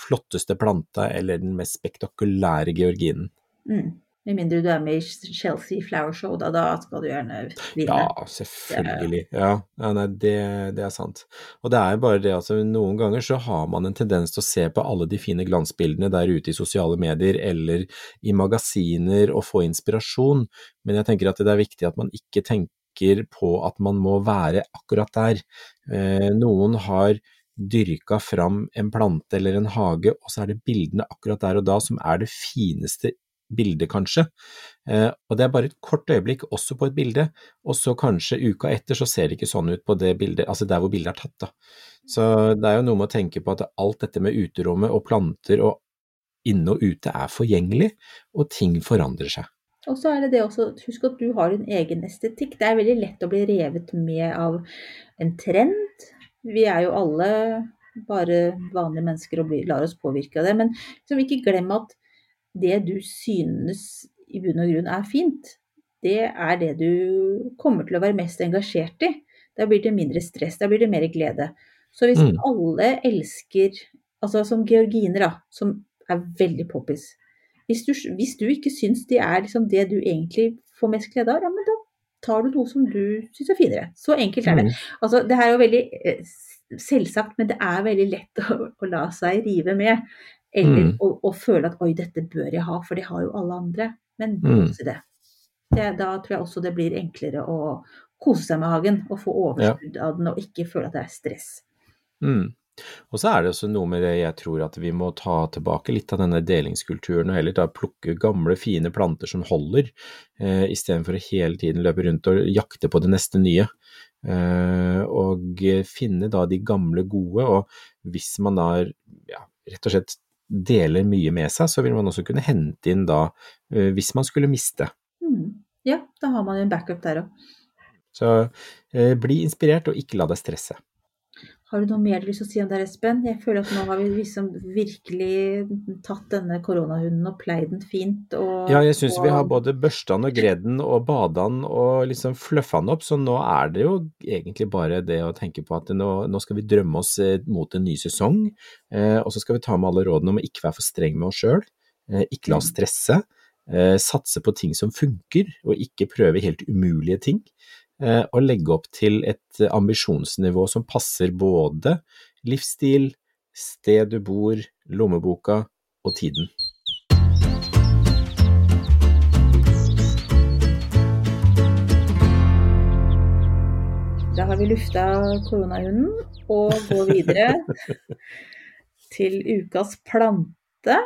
Speaker 4: flotteste planta eller den mest spektakulære georginen.
Speaker 3: Mm. Med mindre du er med i Chelsea Flower Show, da, da skal du gjerne vinne.
Speaker 4: Ja, selvfølgelig. Ja, ja nei, det, det, er sant. Og det er bare det altså, noen ganger så har man en tendens til å se på alle de fine glansbildene der ute i sosiale medier eller i magasiner og få inspirasjon, men jeg tenker at det er viktig at man ikke tenker på at man må være akkurat der. Eh, noen har dyrka fram en plante eller en hage, og så er det bildene akkurat der og da som er det fineste bilde, kanskje. Eh, og det er bare et kort øyeblikk også på et bilde, og så kanskje uka etter så ser det ikke sånn ut på det bildet, altså der hvor bildet er tatt, da. Så det er jo noe med å tenke på at alt dette med uterommet og planter og inne og ute er forgjengelig, og ting forandrer seg.
Speaker 3: Og så er det det også, husk at du har din egen estetikk. Det er veldig lett å bli revet med av en trend. Vi er jo alle bare vanlige mennesker og lar oss påvirke av det. Men liksom ikke glem at det du synes i bunn og grunn er fint, det er det du kommer til å være mest engasjert i. Da blir det mindre stress, da blir det mer glede. Så hvis
Speaker 4: Mm.
Speaker 3: alle elsker, altså som georginer da, som er veldig poppis, hvis du, hvis du ikke syns de er liksom det du egentlig får mest glede av, ja, men da tar du noe som du syns er finere. Så enkelt er det.
Speaker 4: Mm.
Speaker 3: Altså, det her er jo veldig eh, selvsagt, men det er veldig lett [laughs] å, å la seg rive med. Eller
Speaker 4: Mm.
Speaker 3: å, å føle at oi, dette bør jeg ha, for det har jo alle andre. Men
Speaker 4: Mm.
Speaker 3: kose det. det. Da tror jeg også det blir enklere å kose seg med hagen og få overskudd av den, og ikke føle at det er stress.
Speaker 4: Mm. Og så er det også noe med det jeg tror at vi må ta tilbake litt av denne delingskulturen, og heller da plukke gamle, fine planter som holder, eh, istedenfor å hele tiden løpe rundt og jakte på det neste nye. Eh, og finne da de gamle gode, og hvis man da ja, rett og slett deler mye med seg, så vil man også kunne hente inn da, eh, hvis man skulle miste.
Speaker 3: Mm. Ja, da har man jo en backup der òg.
Speaker 4: Så eh, bli inspirert, og ikke la deg stresse.
Speaker 3: Har du noe mer du har lyst til å si om det, her, Espen? Jeg føler at nå har vi liksom virkelig tatt denne koronahunden og pleid den fint. Og,
Speaker 4: Ja, jeg syns vi har både børsta den og gredd den og bada den og liksom fluffa den opp, så nå er det jo egentlig bare det å tenke på at nå, nå skal vi drømme oss eh, mot en ny sesong, eh, og så skal vi ta med alle rådene om å ikke være for streng med oss sjøl, eh, ikke la oss stresse, eh, satse på ting som funker, og ikke prøve helt umulige ting, og legge opp til et ambisjonsnivå som passer både livsstil, sted du bor, lommeboka og tiden.
Speaker 3: Da har vi lufta koronahunden og går videre [laughs] til ukas plante,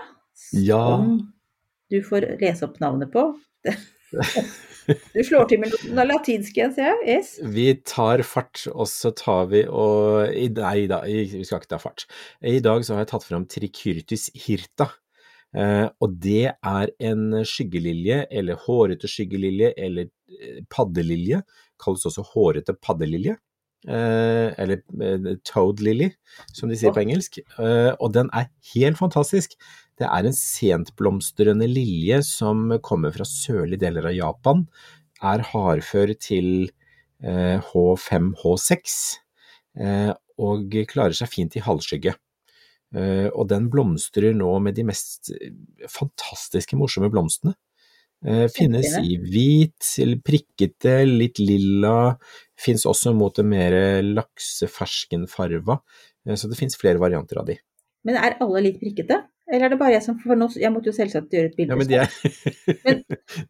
Speaker 4: Ja.
Speaker 3: som du får lese opp navnet på. Du slår til med noen latinske, ser jeg. Yes.
Speaker 4: Vi tar fart, og så tar vi og Nei da, vi skal ikke ta fart. I dag så har jeg tatt fram trikyrtis hirta. Eh, og det er en skyggelilje, eller hårete skyggelilje, eller eh, paddelilje. Kalles også hårete paddelilje. Eh, eller toad lily, som de sier på engelsk. Eh, og den er helt fantastisk. Det er en sentblomstrende lilje som kommer fra sørlige deler av Japan. Er hardfør til eh, H5-H6 eh, og klarer seg fint i halvskygge. Eh, og den blomstrer nå med de mest eh, fantastiske, morsomme blomstene. Eh, finnes i hvit, eller prikkete, litt lilla. Fins også mot det mer lakseferskenfarva. Eh, så det fins flere varianter av de.
Speaker 3: Men er alle litt prikkete? Eller er det bare jeg som For nå, jeg måtte jo selvsagt gjøre et bilde.
Speaker 4: Ja, men de er, [laughs]
Speaker 3: Men-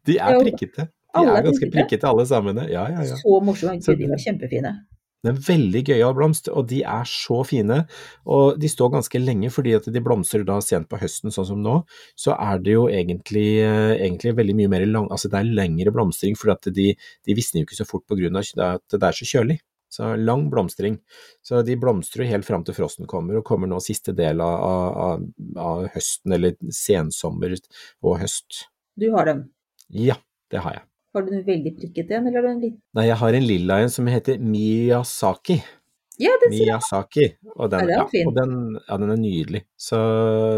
Speaker 4: de er
Speaker 3: Jo,
Speaker 4: prikkete. De
Speaker 3: er
Speaker 4: ganske
Speaker 3: prikkete.
Speaker 4: alle sammen. Ja, ja, ja.
Speaker 3: Så morsomme. De var kjempefine.
Speaker 4: Det er veldig gøyal blomst, og de er så fine. Og de står ganske lenge fordi at de blomstrer da sent på høsten, sånn som nå. Så er det jo egentlig, egentlig veldig mye mer lang, altså det er lengre blomstring, fordi at de, de visner jo ikke så fort av at det er så kjølig. Så lang blomstring. Så de blomstrer helt fram til frosten kommer, og kommer nå siste del av, av, av høsten, eller sensommer og høst.
Speaker 3: Du har dem.
Speaker 4: Ja, det har jeg.
Speaker 3: Har du en veldig prikkete en, eller har du en liten
Speaker 4: Nei, jeg har en lilla en som heter Miyazaki.
Speaker 3: Ja, den.
Speaker 4: Miyazaki. Og den,
Speaker 3: Ja, den
Speaker 4: ja, og den, ja, den er nydelig. Så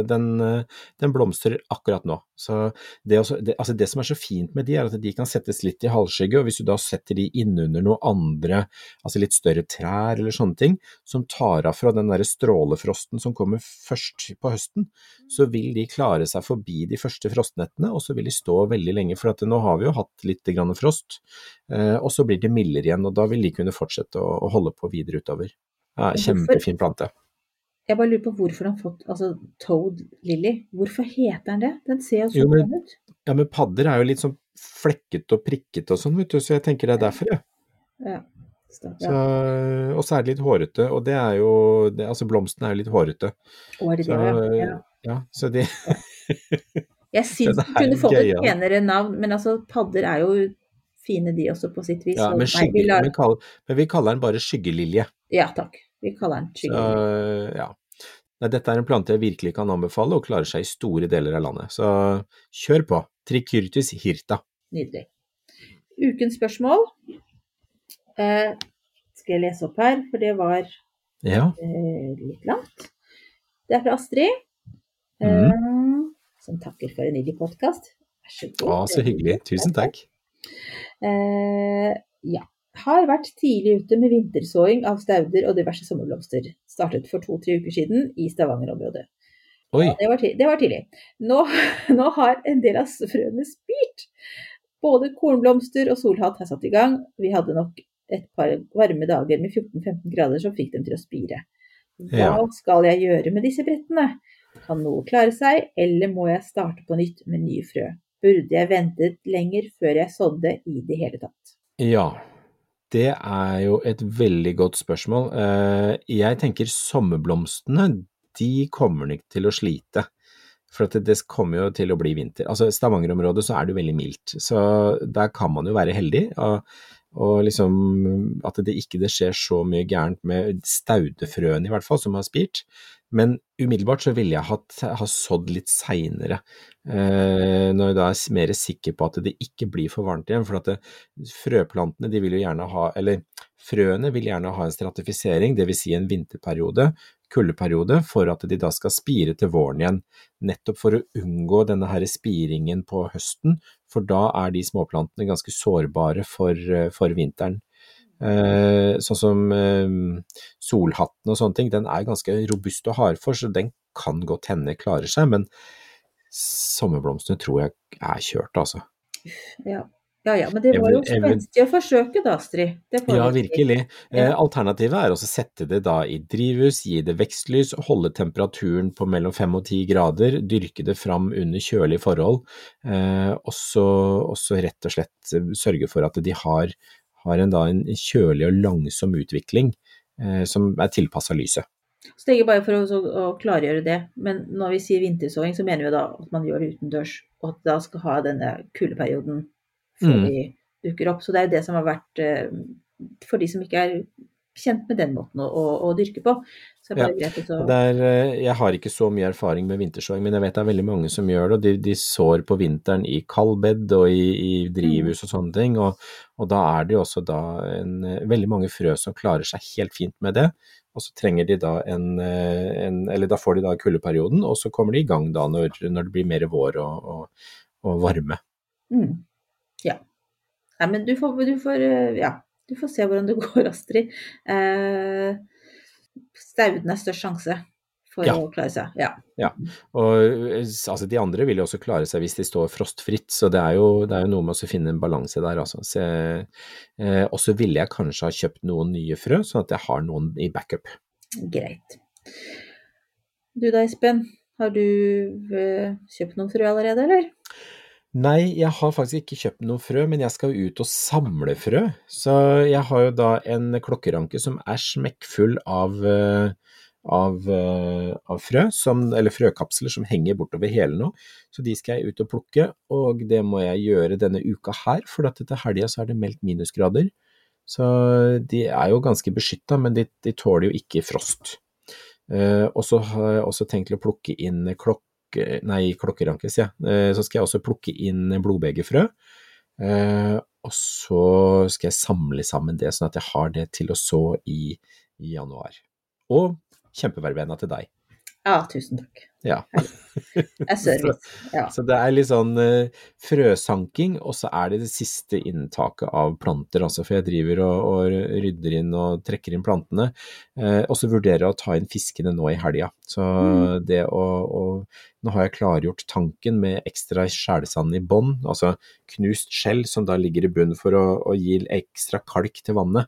Speaker 4: den, eh, den blomstrer akkurat nå. Så det, også, det, altså det som er så fint med de, er at de kan settes litt i halvskygge, og hvis du da setter de innunder noe andre, altså litt større trær eller sånne ting, som tar av fra den derre strålefrosten som kommer først på høsten, så vil de klare seg forbi de første frostnettene, og så vil de stå veldig lenge. For nå har vi jo hatt litt grann frost, eh, og så blir det mildere igjen, og da vil de kunne fortsette å, å holde på videre utover. Kjempefin plante.
Speaker 3: Jeg bare lurer på hvorfor han har fått altså Toad Lily. Hvorfor heter den det? Den ser jo så
Speaker 4: Jo,
Speaker 3: ut.
Speaker 4: Ja, men padder er jo litt sånn flekkete og prikkete og sånn, vet du, så jeg tenker det er derfor, jeg.
Speaker 3: Ja. Ja.
Speaker 4: Så, og så er det litt hårete, og det er jo det, Altså, blomsten er jo litt hårete.
Speaker 3: Og er det
Speaker 4: Så,
Speaker 3: det, ja. ja.
Speaker 4: så de
Speaker 3: Jeg [laughs] syns du kunne fått et penere navn, men altså padder er jo fine de også på sitt vis.
Speaker 4: Ja, men, skygge,
Speaker 3: vi lar-
Speaker 4: men, kall, men vi kaller den bare skyggelilje.
Speaker 3: Ja takk. Vi kaller den skygge.
Speaker 4: ja. Dette er en plante jeg virkelig kan anbefale, og klarer seg i store deler av landet. Så kjør på. Tricyrtis hirta.
Speaker 3: Nydelig. Ukens spørsmål eh, skal jeg lese opp her, for det var
Speaker 4: Ja.
Speaker 3: eh, litt langt. Det er fra Astrid, eh,
Speaker 4: mm.
Speaker 3: som takker for en nydelig podkast. Vær så god.
Speaker 4: Å, så hyggelig. Tusen takk.
Speaker 3: Eh, ja. Har vært tidlig ute med vintersåing av stauder og diverse sommerblomster. Startet for to-tre uker siden i Stavanger-området. Ja, det, var det var tidlig. Nå, [laughs] nå har en del av frøene spirt. Både kornblomster og solhatt har satt i gang. Vi hadde nok et par varme dager med 14-15 grader som fikk dem til å spire. Hva skal jeg gjøre med disse brettene? Kan noe klare seg, eller må jeg starte på nytt med nye frø? Burde jeg ventet lenger før jeg sådde i det hele tatt?
Speaker 4: Ja, det er jo et veldig godt spørsmål. Eh, Jeg tenker sommerblomstene, de kommer nok til å slite. For det kommer jo til å bli vinter. Altså i Stavanger-området så er det jo veldig mildt, så der kan man jo være heldig. Og, og liksom at det ikke det skjer så mye gærent med staudefrøene i hvert fall, som har spirt. Men umiddelbart så ville jeg ha, ha sådd litt seinere, eh, når jeg da er mer sikker på at det ikke blir for varmt igjen. For at det, frøplantene de vil jo gjerne ha, eller frøene vil gjerne ha en stratifisering, dvs. Si en vinterperiode, kuldeperiode, for at de da skal spire til våren igjen. Nettopp for å unngå denne her spiringen på høsten, for da er de småplantene ganske sårbare for, eh, for vinteren. Eh, sånn som eh, solhatten og sånne ting, den er ganske robust og hardfor, så den kan godt hende klarer seg, men sommerblomstene tror jeg er kjørt, altså.
Speaker 3: Ja, ja, ja men det var jo spenstig å forsøke da, Astrid.
Speaker 4: Ja, virkelig. Eh, alternativet er å sette det da i drivhus, gi det vekstlys, holde temperaturen på mellom 5 og 10 grader, dyrke det fram under kjølige forhold, eh, og så rett og slett eh, sørge for at de har, har en, da, en kjølig og langsom utvikling eh, som er tilpassa lyset.
Speaker 3: Så tenker jeg bare for å, å klargjøre det, men når vi sier vintersåing, så mener vi da at man gjør det utendørs, og at da skal ha denne kuldeperioden før
Speaker 4: Mm.
Speaker 3: de dukker opp. Så det er jo det som har vært eh, for de som ikke er kjent med den måten å, å, å dyrke på. Så er greit å så
Speaker 4: Det er, eh, jeg har ikke så mye erfaring med vintersåing, men jeg vet det er veldig mange som gjør det. og De, de sår på vinteren i kaldbed og i, i drivhus og sånne ting. Og, og da er det jo også da en, eh, veldig mange frø som klarer seg helt fint med det. Og så trenger de da en, en Eller da får de da kuldeperioden, og så kommer de i gang da når, når det blir mer vår og, og, og varme.
Speaker 3: mm. Ja. Nei, men du får, du får eh, Ja, du får se hvordan det [laughs] går, Astrid. Eh, Stauden er størst sjanse for
Speaker 4: Ja.
Speaker 3: å klare seg. Ja.
Speaker 4: Og eh, altså, de andre vil jo også klare seg hvis de står frostfritt, så det er jo, det er jo noe med å finne en balanse der, altså. Så, eh, og så ville jeg kanskje ha kjøpt noen nye frø, sånn at jeg har noen i backup.
Speaker 3: Greit. Du da, Espen. Har du eh, kjøpt noen frø allerede, eller?
Speaker 4: Nei, jeg har faktisk ikke kjøpt noen frø, men jeg skal jo ut og samle frø. Så jeg har jo da en klokkeranke som er smekkfull av, eh, av, eh, av frø, som, eller frøkapsler som henger bortover hele nå. Så de skal jeg ut og plukke, og det må jeg gjøre denne uka her, for at til helga så er det meldt minusgrader. Så de er jo ganske beskytta, men de, de tåler jo ikke frost. Eh, og så har jeg også tenkt å plukke inn klokke, nei, klokkeranke, sier jeg. Eh, så skal jeg også plukke inn blodbegerfrø. Eh, og så skal jeg samle sammen det, sånn at jeg har det til å så i, i januar. Og kjempeverbena til deg.
Speaker 3: Ja, tusen takk.
Speaker 4: Ja.
Speaker 3: Det er service. Ja.
Speaker 4: Så det er litt sånn uh, frøsanking, og så er det det siste inntaket av planter, altså, for jeg driver og, og rydder inn og trekker inn plantene. Uh, og så vurderer jeg å ta inn fiskene nå i helga. Så
Speaker 3: Mm.
Speaker 4: det å, å Nå har jeg klargjort tanken med ekstra skjælsand i bånn, altså knust skjell som da ligger i bunnen for å, å gi ekstra kalk til vannet.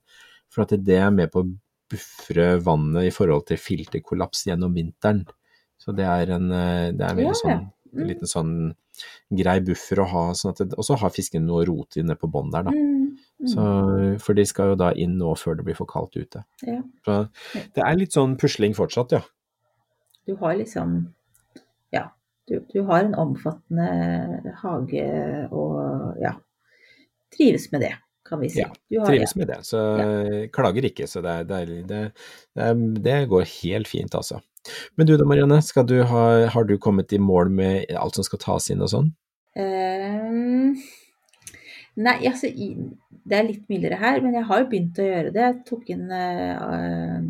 Speaker 4: For at det er med på å buffre vannet i forhold til filterkollaps gjennom vinteren. Så det er en, eh, det er en veldig sånn en liten sånn grei buffer å ha, sånn at det, og så har fisken noe rot inne på bånn der, da.
Speaker 3: Mm, mm.
Speaker 4: Så, for de skal jo da inn nå før det blir for kaldt ute.
Speaker 3: Ja.
Speaker 4: Så det er litt sånn pusling fortsatt, ja.
Speaker 3: Du har liksom Ja. du, du har en omfattende hage og ja, trives med det, kan vi si.
Speaker 4: Ja,
Speaker 3: har-
Speaker 4: trives med det, så klager ikke. Så det, det, det, det, det går helt fint, altså. Men du da, Marianne, du ha, har du kommet i mål med alt som skal tas inn og sånn?
Speaker 3: Ehm, nei, altså det er litt mildere her, men jeg har jo begynt å gjøre det. Jeg tok inn uh,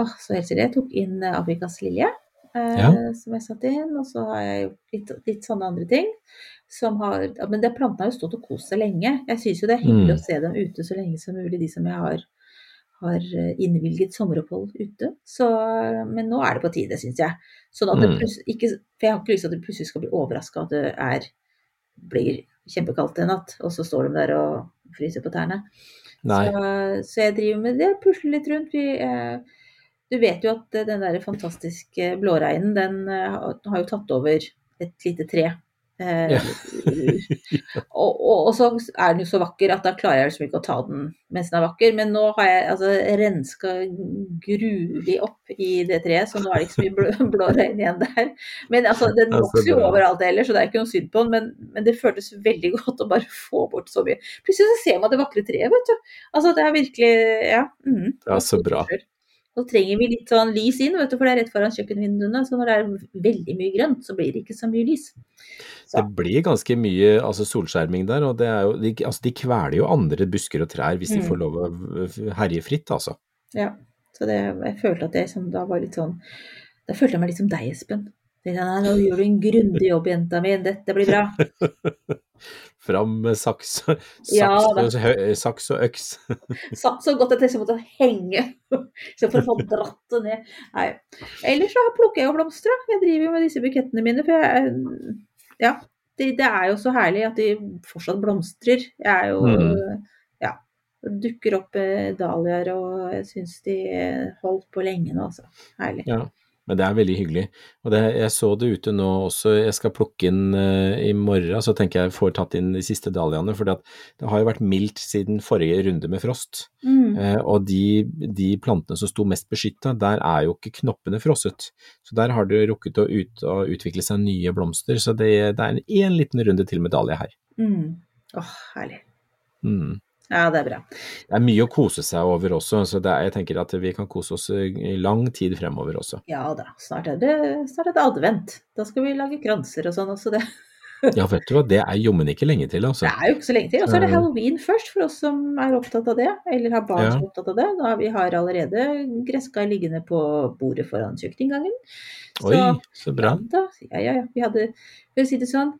Speaker 3: Åh, så helt stille. Jeg tok inn eh, Afrikas lilje,
Speaker 4: Ja.
Speaker 3: som jeg satte inn. Og så har jeg gjort litt, litt sånne andre ting. Som har, men det plantene har jo stått og kost seg lenge. Jeg syns jo det er hyggelig
Speaker 4: Mm.
Speaker 3: å se dem ute så lenge som mulig, de som jeg har, har eh, innvilget sommeropphold ute. Så, men nå er det på tide, syns jeg. Sånn at det
Speaker 4: Mm.
Speaker 3: ikke For jeg har ikke lyst til at du plutselig skal bli overraska at det er blir kjempekaldt en natt, og så står de der og fryser på tærne. Så, så jeg driver med det, pusler litt rundt. Vi, eh, du vet jo at den der fantastiske blåreinen, den eh, har jo tatt over et lite tre. Eh,
Speaker 4: Ja. [laughs]
Speaker 3: og, og, og så er den jo så vakker at da klarer jeg liksom ikke å ta den mens den er vakker. Men nå har jeg altså renska gruelig opp i det treet, så nå er det ikke så mye blå, [laughs] blårein igjen der. Men altså, den vokser jo overalt ellers, så det er ikke noe synd på den. Men, men det føltes veldig [laughs] godt å bare få bort så mye. Plutselig så ser man det vakre treet, vet du. Altså det er virkelig Ja. Mm,
Speaker 4: Ja, så bra.
Speaker 3: Så trenger vi litt sånn lys inn, vet du, for det er rett foran kjøkkenvinduene. Så når det er veldig mye grønt, så blir det ikke så mye lys. Så.
Speaker 4: Det blir ganske mye altså, solskjerming der, og det er jo, de, altså, de kveler jo andre busker og trær hvis de
Speaker 3: Mm.
Speaker 4: får lov å herje fritt, altså.
Speaker 3: Ja, så det, jeg følte at jeg som da var litt sånn Da følte jeg meg litt som deg, Espen. Nei, nå gjør du en grundig jobb, jenta mi. Dette blir bra. [laughs]
Speaker 4: Fram med saks, saks,
Speaker 3: Ja,
Speaker 4: saks og øks. [laughs]
Speaker 3: Satt så godt at jeg måtte henge. Så for å få dratt det ned. Nei. Ellers så plukker jeg jo blomster, da. Jeg driver jo med disse bukettene mine. For jeg Ja. Det, det er jo så herlig at de fortsatt blomstrer. Jeg er jo
Speaker 4: Mm.
Speaker 3: Ja. Det dukker opp eh, dahliaer, og jeg syns de holdt på lenge nå, altså. Herlig.
Speaker 4: Ja, men det er veldig hyggelig. Og det, jeg så det ute nå også, jeg skal plukke inn uh, i morgen, så tenker jeg får tatt inn de siste dahliaene, for det har jo vært mildt siden forrige runde med frost.
Speaker 3: Mm.
Speaker 4: Uh, og de, de plantene som sto mest beskytta, der er jo ikke knoppene frosset. Så der har det rukket å, ut, å utvikle seg nye blomster, så det, det er en, en liten runde til med dahlia her.
Speaker 3: Mm. Åh, herlig.
Speaker 4: Mm.
Speaker 3: Ja, det er bra.
Speaker 4: Det er mye å kose seg over også, så er, jeg tenker at vi kan kose oss i lang tid fremover også.
Speaker 3: Ja da, snart er det, snart er det advent. Da skal vi lage kranser og sånn også. Det, [laughs]
Speaker 4: Ja, vet du hva, det er jommen ikke lenge til, altså.
Speaker 3: det er jo ikke så lenge til. Og så er det
Speaker 4: Mm.
Speaker 3: halloween først, for oss som er opptatt av det, eller har barn
Speaker 4: Ja.
Speaker 3: som er opptatt av det. Da vi har allerede gresskar liggende på bordet foran kjøkkeninngangen.
Speaker 4: Oi, så bra.
Speaker 3: Ja, ja, ja, ja. Vi hadde, for å si det sånn,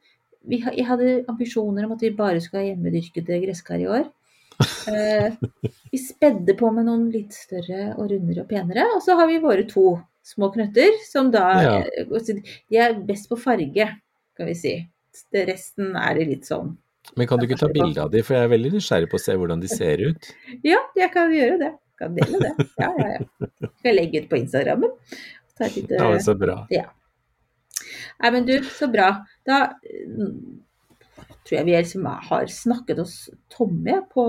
Speaker 3: vi, jeg hadde ambisjoner om at vi bare skulle ha hjemmedyrkede gresskar i år. Eh, vi spedde på med noen litt større og rundere og penere, og så har vi våre to små knøtter, som da
Speaker 4: Ja.
Speaker 3: eh, De er best på farge, kan vi si. Det resten er litt sånn
Speaker 4: Men kan du ikke ta bilde av de, for jeg er veldig nysgjerrig på å se hvordan de ser ut.
Speaker 3: Ja, jeg kan gjøre det. Jeg Kan dele det. Ja, ja, ja. Skal legge ut på Instagrammen. Ta et lite
Speaker 4: Ja, så bra.
Speaker 3: Nei, men du, så bra. Da tror jeg vi liksom har snakket oss tomme på,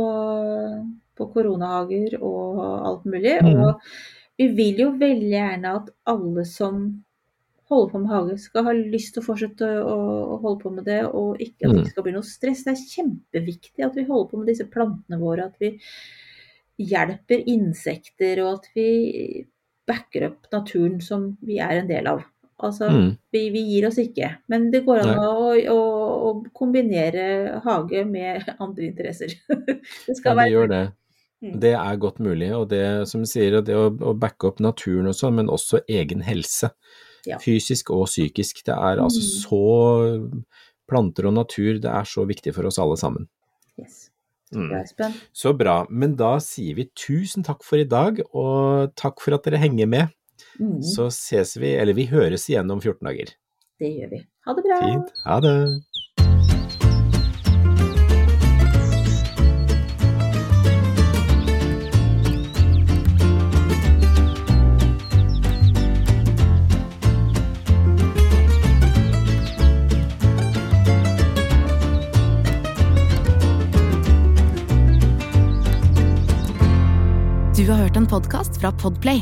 Speaker 3: på koronahager og alt mulig.
Speaker 4: Mm.
Speaker 3: Og vi vil jo veldig gjerne at alle som holder på med hage, skal ha lyst til å fortsette å, å holde på med det, og ikke at det ikke skal bli noe stress. Det er kjempeviktig at vi holder på med disse plantene våre, at vi hjelper insekter, og at vi backer opp naturen som vi er en del av. Altså,
Speaker 4: Mm.
Speaker 3: vi, vi gir oss ikke. Men det går an å, å, å kombinere hage med [laughs] andre interesser. [laughs] det skal
Speaker 4: ja,
Speaker 3: være
Speaker 4: gjør det.
Speaker 3: Mm.
Speaker 4: Det er godt mulig, og det som du sier, det å, å backe opp naturen og sånn, men også egen helse.
Speaker 3: Ja.
Speaker 4: Fysisk og psykisk. Det er altså
Speaker 3: Mm.
Speaker 4: så Planter og natur, det er så viktig for oss alle sammen.
Speaker 3: Yes.
Speaker 4: Mm. Så bra. Men da sier vi tusen takk for i dag, og takk for at dere henger med.
Speaker 3: Mm,
Speaker 4: Så ses vi, eller vi høres igjen om 14 dager.
Speaker 3: det gjør vi. Ha det bra.
Speaker 4: Fint. Ha det.
Speaker 1: Du har hørt en podkast fra Podplay.